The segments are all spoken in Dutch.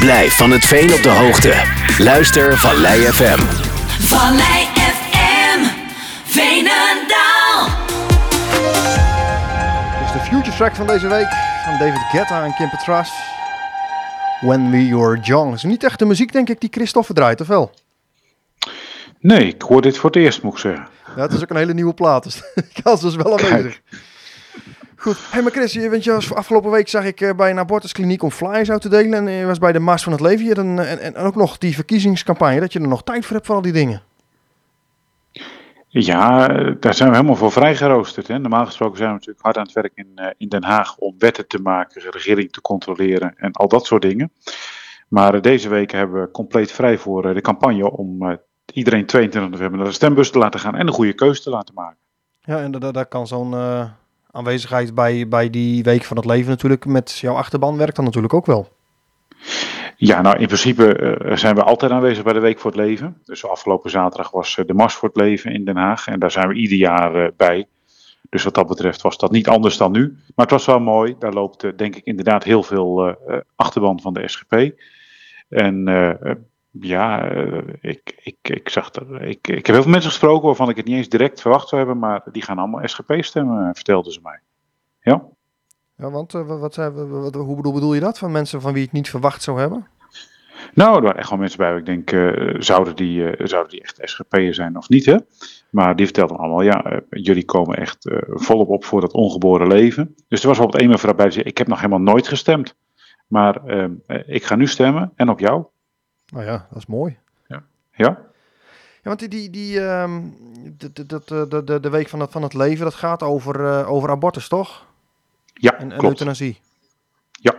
Blijf van het veen op de hoogte. Luister Vallei FM. Vallei FM, Veenendaal. Dit is de future track van deze week van David Guetta en Kim Petras. When We Were Young. Is niet echt de muziek, denk ik, die Christophe draait, of wel? Nee, ik hoor dit voor het eerst, moet ik zeggen. Ja, het is ook een hele nieuwe plaat, dus ik was dus wel aanwezig. Goed. Hey, maar Chris, je, weet je, was- afgelopen week zag ik eh, bij een abortuskliniek om flyers uit te delen. En je was bij de Mars van het Leven hier. En, en, en ook nog die verkiezingscampagne, dat je er nog tijd voor hebt voor al die dingen. Ja, eh, daar zijn we helemaal voor vrijgeroosterd. Hè. Normaal gesproken zijn we natuurlijk hard aan het werk in, eh, in Den Haag om wetten te maken, de regering te controleren en al dat soort dingen. Maar eh, deze week hebben we compleet vrij voor eh, de campagne om eh, iedereen 22 november naar de stembus te laten gaan en een goede keuze te laten maken. Ja, en da- da- daar kan zo'n eh, aanwezigheid bij, bij die Week van het Leven natuurlijk met jouw achterban werkt dan natuurlijk ook wel. Ja, nou in principe eh, zijn we altijd aanwezig bij de Week voor het Leven. Dus afgelopen zaterdag was eh, de Mars voor het Leven in Den Haag en daar zijn we ieder jaar eh, bij. Dus wat dat betreft was dat niet anders dan nu. Maar het was wel mooi. Daar loopt denk ik inderdaad heel veel achterban van de SGP. En ja, eh, ik, ik, ik zag er. Ik, ik heb heel veel mensen gesproken waarvan ik het niet eens direct verwacht zou hebben. Maar die gaan allemaal SGP stemmen, eh, vertelden ze mij. Ja. Ja, want eh, wat, wat, zei- wat- hoe bedoel, bedoel je dat? Van mensen van wie je het niet verwacht zou hebben? Nou, er waren echt wel mensen bij. waar Ik denk, zouden, die, zouden die echt SGP'er zijn of niet? Hè? Maar die vertelden allemaal, ja, jullie komen echt volop op voor dat ongeboren leven. Dus er was bijvoorbeeld één mevrouw bij die zei, ik heb nog helemaal nooit gestemd. Maar eh, eh, ik ga nu stemmen en op jou. Nou ja, dat is mooi. Ja? Ja, want die, die, die ehm, de, de, de, de, de, de Week van het, van het Leven, dat gaat over, eh, over abortus, toch? Ja, En, en klopt. euthanasie. Ja.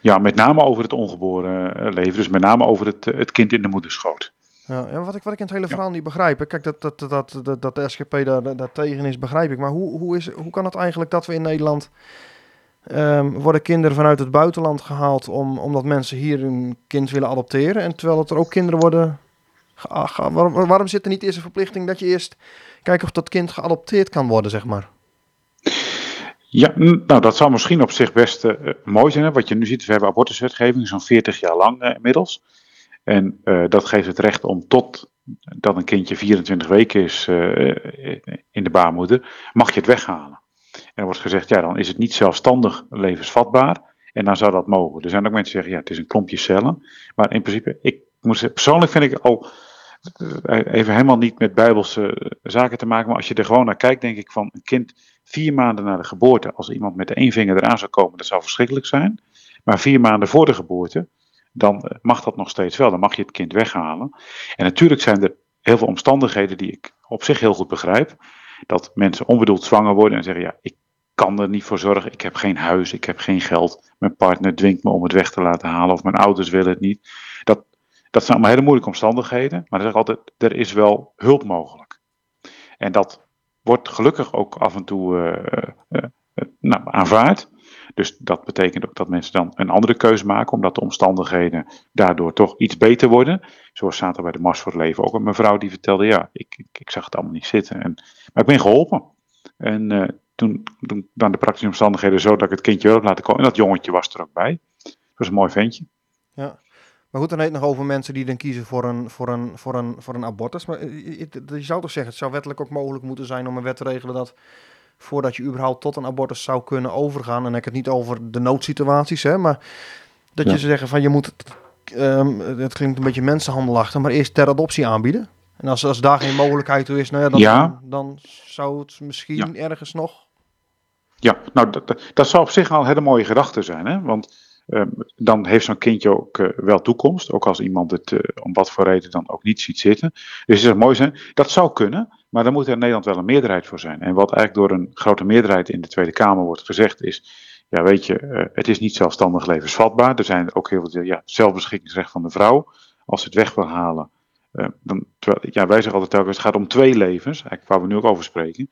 ja, met name over het ongeboren eh, leven. Dus met name over het, eh, het kind in de moederschoot. Ja, ja, wat, ik, wat ik in het hele verhaal niet begrijp. hè, Kijk, dat, dat, dat, dat, dat, de SGP daar, daar, daar tegen is, begrijp ik. Maar hoe, hoe, is, hoe kan het eigenlijk dat we in Nederland... ehm, worden kinderen vanuit het buitenland gehaald... Om, omdat mensen hier een kind willen adopteren... en terwijl er ook kinderen worden... ge- waarom, waarom zit er niet eerst een verplichting dat je eerst... kijkt of dat kind geadopteerd kan worden, zeg maar? Ja, nou dat zou misschien op zich best eh, mooi zijn. Hè? Wat je nu ziet, we hebben abortuswetgeving zo'n 40 jaar lang eh, inmiddels. En eh, dat geeft het recht om tot dat een kindje 24 weken is in de baarmoeder, mag je het weghalen. En er wordt gezegd, ja dan is het niet zelfstandig levensvatbaar. En dan zou dat mogen. Er zijn ook mensen die zeggen, ja het is een klompje cellen. Maar in principe, ik persoonlijk vind ik al eh, even helemaal niet met bijbelse eh, zaken te maken. Maar als je er gewoon naar kijkt, denk ik van een kind vier maanden na de geboorte, als iemand met één vinger eraan zou komen, dat zou verschrikkelijk zijn. Maar vier maanden voor de geboorte, dan eh, mag dat nog steeds wel. Dan mag je het kind weghalen. En natuurlijk zijn er heel veel omstandigheden die ik op zich heel goed begrijp. Dat mensen onbedoeld zwanger worden en zeggen: Ja, ik kan er niet voor zorgen. Ik heb geen huis, ik heb geen geld. Mijn partner dwingt me om het weg te laten halen, of mijn ouders willen het niet. Dat, dat zijn allemaal hele moeilijke omstandigheden. Maar ik zeg altijd: er is wel hulp mogelijk. En dat wordt gelukkig ook af en toe eh, eh, eh, nou, aanvaard. Dus dat betekent ook dat mensen dan een andere keuze maken, omdat de omstandigheden daardoor toch iets beter worden. Zoals zaten bij de Mars voor het Leven ook een mevrouw die vertelde: Ja, ik, ik, ik zag het allemaal niet zitten. En, maar ik ben geholpen. En eh, toen, toen dan de praktische omstandigheden zo dat ik het kindje wel heb laten komen. En dat jongetje was er ook bij. Dat was een mooi ventje. Ja. Maar goed, dan heet het nog over mensen die dan kiezen voor een, voor een, voor een, voor een abortus. Maar eh, je- je zou toch zeggen, het zou wettelijk ook mogelijk moeten zijn om een wet te regelen dat voordat je überhaupt tot een abortus zou kunnen overgaan, en dan heb ik het niet over de noodsituaties, hè, maar dat Ja. je zou zeggen van je moet, ehm, het klinkt een beetje mensenhandelachtig, maar eerst ter adoptie aanbieden. En als, als daar geen mogelijkheid toe is, nou ja, dan, Ja. dan, zou het misschien ergens nog. Ja, nou, dat, dat, dat zou op zich al een hele mooie gedachte zijn. Hè? Want ehm, dan heeft zo'n kindje ook eh, wel toekomst. Ook als iemand het eh, om wat voor reden dan ook niet ziet zitten. Dus het zou mooi zijn. Dat zou kunnen, maar daar moet er in Nederland wel een meerderheid voor zijn. En wat eigenlijk door een grote meerderheid in de Tweede Kamer wordt gezegd is... Ja, weet je, eh, het is niet zelfstandig levensvatbaar. Er zijn ook heel veel, ja, zelfbeschikkingsrecht van de vrouw. Als ze het weg wil halen, eh, dan, terwijl, ja, wij zeggen altijd telkens, het gaat om twee levens, eigenlijk waar we nu ook over spreken.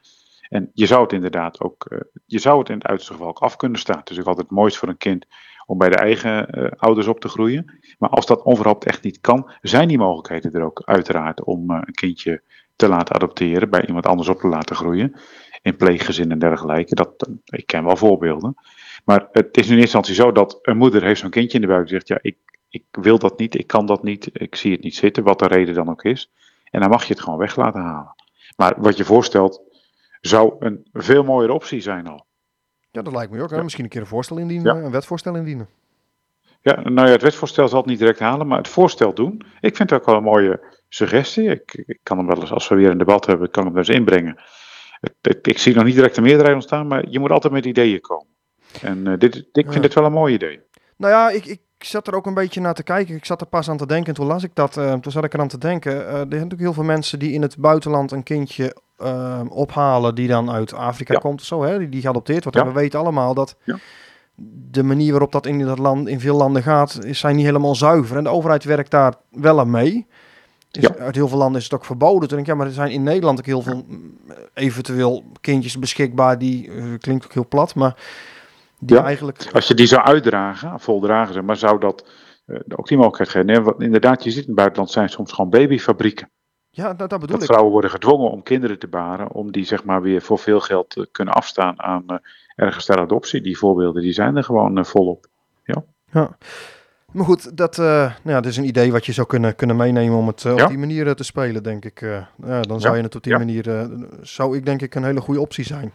En je zou het inderdaad ook, eh, je zou het in het uiterste geval ook af kunnen staan. Is ook altijd het mooist voor een kind om bij de eigen ouders op te groeien. Maar als dat onverhoopt echt niet kan, zijn die mogelijkheden er ook uiteraard om een kindje te laten adopteren, bij iemand anders op te laten groeien. In pleeggezin en dergelijke. Dat, ik ken wel voorbeelden. Maar het is in eerste instantie zo dat een moeder heeft zo'n kindje in de buik en zegt, ja, ik, ik wil dat niet, ik kan dat niet, ik zie het niet zitten, wat de reden dan ook is. En dan mag je het gewoon weg laten halen. Maar wat je voorstelt, zou een veel mooiere optie zijn al. Ja, dat lijkt me ook. Hè? Ja. Misschien een keer een voorstel indienen, Ja. een wetsvoorstel indienen. Ja, nou ja, het wetsvoorstel zal het niet direct halen, maar het voorstel doen. Ik vind het ook wel een mooie suggestie. Ik, ik kan hem wel eens, als we weer een debat hebben, kan ik hem eens inbrengen. Het- het- ik zie nog niet direct een meerderheid ontstaan, maar je moet altijd met ideeën komen. En eh, dit, ik vind Ja. dit wel een mooi idee. Nou ja, ik, ik zat er ook een beetje naar te kijken. Ik zat er pas aan te denken. En toen las ik dat. eh, toen zat ik eraan te denken. eh, er zijn natuurlijk heel veel mensen die in het buitenland een kindje ophalen. die dan uit Afrika Ja. komt of zo. Hè, die, die geadopteerd wordt. Ja. En we weten allemaal dat. Ja. De manier waarop dat in dat land, in veel landen gaat, is, zijn niet helemaal zuiver. En de overheid werkt daar wel aan mee. Dus Ja. Uit heel veel landen is het ook verboden. Toen denk ik, ja, maar er zijn in Nederland ook heel veel mm, eventueel kindjes beschikbaar. Die eh, klinkt ook heel plat, maar die Ja. eigenlijk. Als je die zou uitdragen, voldragen, zeg maar zou dat eh, ook die mogelijkheid geven. Nee, want inderdaad, je ziet in het buitenland zijn soms gewoon babyfabrieken. Ja, dat, dat bedoel Dat ik. vrouwen worden gedwongen om kinderen te baren, om die zeg maar weer voor veel geld te kunnen afstaan aan eh ergens ter adoptie. Die voorbeelden die zijn er gewoon eh, volop. Ja. Maar goed, dat, eh, nou ja, dat is een idee wat je zou kunnen, kunnen meenemen om het eh, Ja. op die manier eh, te spelen, denk ik. ja, dan zou Ja. je het op die manier, zou ik denk ik een hele goede optie zijn.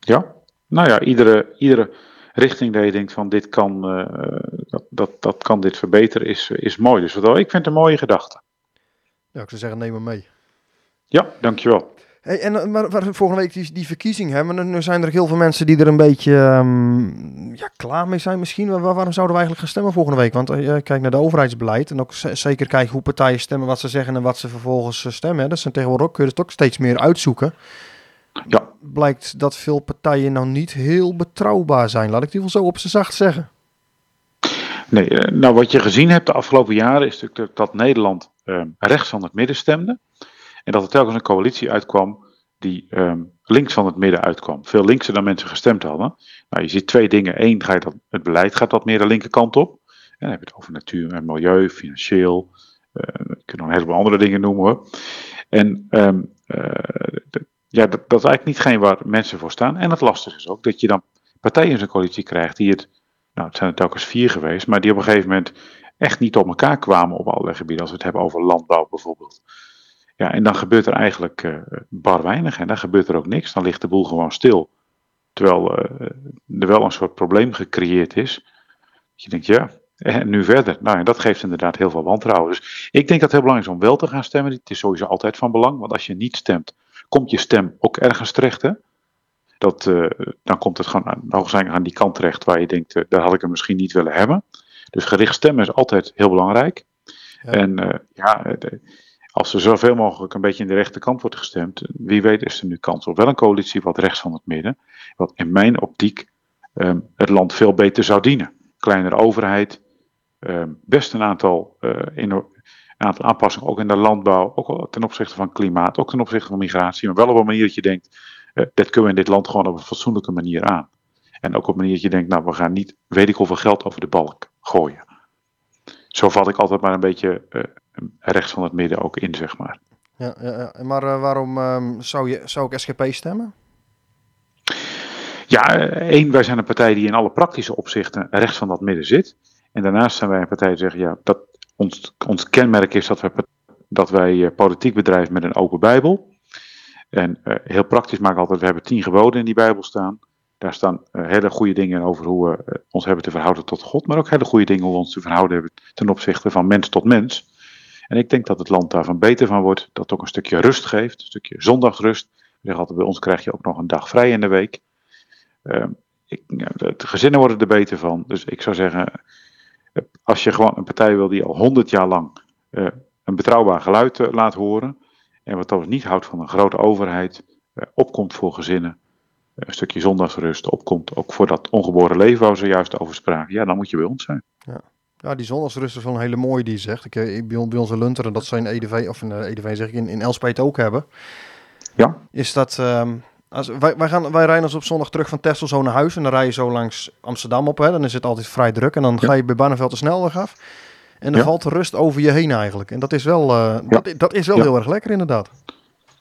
Ja, nou ja, iedere, iedere richting dat je denkt van dit kan, dat, dat, dat kan dit verbeteren is, is mooi. Dus wat, ik vind het een mooie gedachte. Ja, ik zou zeggen, neem hem mee. Ja, dankjewel. Hey, en eh, maar, waar we volgende week die, die verkiezing hebben, en nu zijn er heel veel mensen die er een beetje ehm, ja, klaar mee zijn misschien. Waar, waarom zouden we eigenlijk gaan stemmen volgende week? Want eh, kijk naar de overheidsbeleid en ook zeker kijken hoe partijen stemmen, wat ze zeggen en wat ze vervolgens eh, stemmen. Hè. Dat zijn tegenwoordig ook, kun je het ook steeds meer uitzoeken. Ja. Blijkt dat veel partijen nou niet heel betrouwbaar zijn. Laat ik die wel zo op z'n zacht zeggen. Nee, nou wat je gezien hebt de afgelopen jaren is natuurlijk dat Nederland ehm, rechts van het midden stemde. En dat er telkens een coalitie uitkwam die ehm, links van het midden uitkwam. Veel linkser dan mensen gestemd hadden. Nou, je ziet twee dingen. Eén, ga je dat, het beleid gaat wat meer de linkerkant op. En dan heb je het over natuur en milieu, financieel. eh je kunt nog een heleboel andere dingen noemen hoor. En ehm, eh, ja, dat, dat is eigenlijk niet geen waar mensen voor staan. En het lastige is ook dat je dan partijen in zo'n coalitie krijgt die het nou, het zijn er telkens vier geweest, maar die op een gegeven moment echt niet op elkaar kwamen op allerlei gebieden. Als we het hebben over landbouw bijvoorbeeld. Ja, en dan gebeurt er eigenlijk eh, bar weinig en dan gebeurt er ook niks. Dan ligt de boel gewoon stil. Terwijl eh, er wel een soort probleem gecreëerd is. Je denkt, ja, en nu verder. Nou, en dat geeft inderdaad heel veel wantrouwen. Dus ik denk dat het heel belangrijk is om wel te gaan stemmen. Het is sowieso altijd van belang, want als je niet stemt, komt je stem ook ergens terecht. Hè? Dat, eh, dan komt het gewoon aan, hoogstwaarschijnlijk aan die kant terecht waar je denkt, daar had ik hem misschien niet willen hebben. Dus gericht stemmen is altijd heel belangrijk. Ja. En ja, als er zoveel mogelijk een beetje in de rechterkant wordt gestemd, wie weet is er nu kans op wel een coalitie wat rechts van het midden, wat in mijn optiek ehm, het land veel beter zou dienen. Kleinere overheid, ehm, best een aantal, eh, een aantal aanpassingen, ook in de landbouw, ook ten opzichte van klimaat, ook ten opzichte van migratie, maar wel op een manier dat je denkt, eh, dit kunnen we in dit land gewoon op een fatsoenlijke manier aan. En ook op een manier dat je denkt, nou we gaan niet weet ik hoeveel geld over de balk gooien. Zo vat ik altijd maar een beetje eh, rechts van het midden ook in, zeg maar. Ja, ja, ja. Maar eh, waarom ehm, zou, je, zou ik SGP stemmen? Ja, eh, één, wij zijn een partij die in alle praktische opzichten rechts van dat midden zit. En daarnaast zijn wij een partij die zegt, ja, dat ons, ons kenmerk is dat wij, dat wij eh, politiek bedrijven met een open Bijbel. En heel praktisch maken we altijd, we hebben tien geboden in die Bijbel staan. Daar staan hele goede dingen in over hoe we ons hebben te verhouden tot God, maar ook hele goede dingen hoe we ons te verhouden hebben ten opzichte van mens tot mens. En ik denk dat het land daarvan beter van wordt, dat ook een stukje rust geeft, een stukje zondagsrust. Altijd, bij ons krijg je ook nog een dag vrij in de week. Ehm, ik, de gezinnen worden er beter van. Dus ik zou zeggen, als je gewoon een partij wil die al honderd jaar lang eh, een betrouwbaar geluid eh, laat horen. En wat dan niet houdt van een grote overheid, eh, opkomt voor gezinnen. een stukje zondagsrust, opkomt ook voor dat ongeboren leven waar we zojuist over spraken. Ja, dan moet je bij ons zijn. Ja, die zondagsrust is wel een hele mooie die zegt. Ik, eh, bij, bij onze Lunteren, dat ze in EDV, of in eh, EDV zeg ik, in, in Elspet ook hebben. Ja. Is dat, ehm, als, wij, wij, gaan, wij rijden als op zondag terug van Texel zo naar huis. En dan rij je zo langs Amsterdam op. Hè. Dan is het altijd vrij druk. En dan Ja. ga je bij Barneveld de snelweg af. En dan Ja. valt de rust over je heen eigenlijk. En dat is wel, eh, dat, dat is wel Ja. heel erg lekker inderdaad.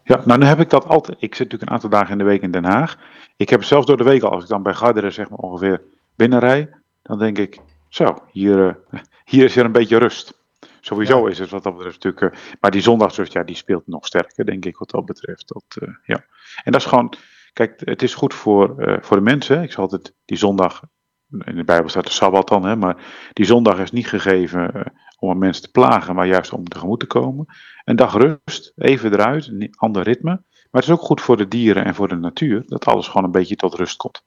Ja, nou nu heb ik dat altijd. Ik zit natuurlijk een aantal dagen in de week in Den Haag. Ik heb zelfs door de week al, als ik dan bij Garderen zeg maar ongeveer binnenrij, dan denk ik, zo, hier, eh, hier is er een beetje rust. Sowieso Ja. is het wat dat betreft natuurlijk. eh, maar die zondagsrust, ja, die speelt nog sterker, denk ik, wat dat betreft. Dat, eh, ja. En dat is gewoon. Kijk, het is goed voor, voor de mensen. Ik zal altijd die zondag. In de Bijbel staat de sabbat dan, hè, maar die zondag is niet gegeven om een mens te plagen, maar juist om tegemoet te komen. Een dag rust, even eruit, een ander ritme. Maar het is ook goed voor de dieren en voor de natuur, dat alles gewoon een beetje tot rust komt.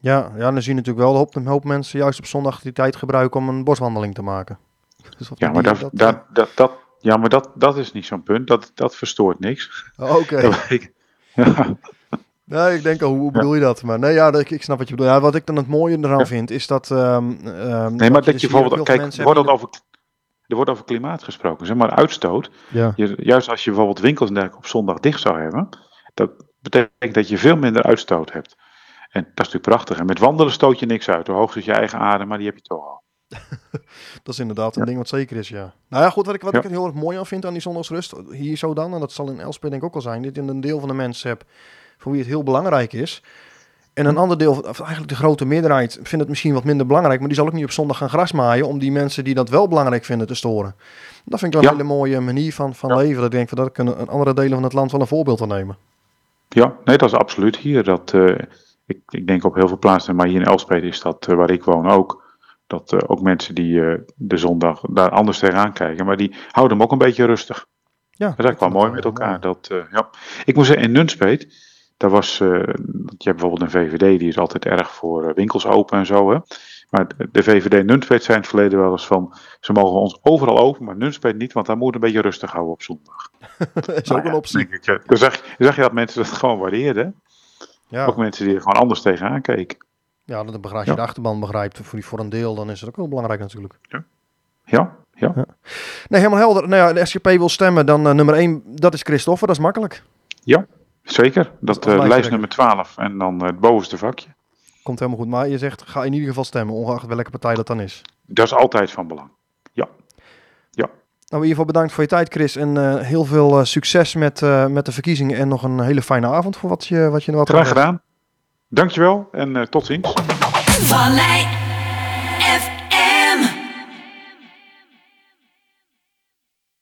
Ja, ja, dan zie je natuurlijk wel een hoop, een hoop mensen juist op zondag die tijd gebruiken om een boswandeling te maken. Dus Ja, maar, dat, dat, dat, dat, dat, ja, maar dat, dat is niet zo'n punt. Dat, dat verstoort niks. eh, Oké. Ja, Nee, ik denk al, hoe bedoel je dat? Maar nee, ja, ik, ik snap wat je bedoelt. Ja, wat ik dan het mooie eraan Ja. vind, is dat... ehm, ehm, nee, maar dat dus je hier bijvoorbeeld. Kijk, er wordt, over, er wordt over klimaat gesproken. Zeg maar uitstoot. Ja, Je, juist als je bijvoorbeeld winkels op zondag dicht zou hebben. Dat betekent dat je veel minder uitstoot hebt. En dat is natuurlijk prachtig. En met wandelen stoot je niks uit. Hoe hoog is je eigen adem, maar die heb je toch al. dat is inderdaad een ding wat zeker is, ja. Nou ja, goed, wat ik, wat Ja. ik heel erg mooi aan vind aan die zondagsrust, hier zo dan, en dat zal in Elspet denk ik ook al zijn, dit je een deel van de mensen hebt voor wie het heel belangrijk is. En een ander deel, of eigenlijk de grote meerderheid, vindt het misschien wat minder belangrijk, maar die zal ook niet op zondag gaan grasmaaien om die mensen die dat wel belangrijk vinden te storen. Dat vind ik wel een hele mooie manier van, van leven. Dat ik denk van dat kunnen een andere delen van het land wel een voorbeeld aan nemen. Ja, nee, dat is absoluut hier. Dat, eh, ik, ik denk op heel veel plaatsen, maar hier in Elspet is dat eh, waar ik woon ook. Dat eh, ook mensen die eh, de zondag daar anders tegenaan kijken, maar die houden hem ook een beetje rustig. Ja, Dat is eigenlijk wel mooi met elkaar. Dat, ja. Ik moet zeggen, in Nunspeet, daar was, je hebt bijvoorbeeld een VVD, die is altijd erg voor winkels open en zo. Hè? Maar de- VVD Nunspeet zijn in het verleden wel eens van, ze mogen ons overal open, maar Nunspeet niet, want daar moet een beetje rustig houden op zondag. Dat is Nou ook een ja, optie. ik, Dan zeg, dan zeg je dat mensen dat gewoon waardeerden. Ja, Ook mensen die er gewoon anders tegenaan keken. ja dat begrijp je Ja. de achterban begrijpt voor, die, voor een deel, dan is het ook wel belangrijk natuurlijk. Ja, ja. Nee, helemaal helder. Nou ja, de SGP wil stemmen, dan eh, nummer 1, dat is Christoffer, dat is makkelijk. zeker. Dat als eh, lijst nummer 12 en dan eh, het bovenste vakje. Komt helemaal goed. Maar je zegt, ga in ieder geval stemmen, ongeacht welke partij dat dan is. Dat is altijd van belang. Nou, in ieder geval bedankt voor je tijd, Chris. En eh, heel veel eh, succes met, eh, met de verkiezingen. En nog een hele fijne avond voor wat je, wat je wat Graag gedaan. Dankjewel en eh, tot ziens.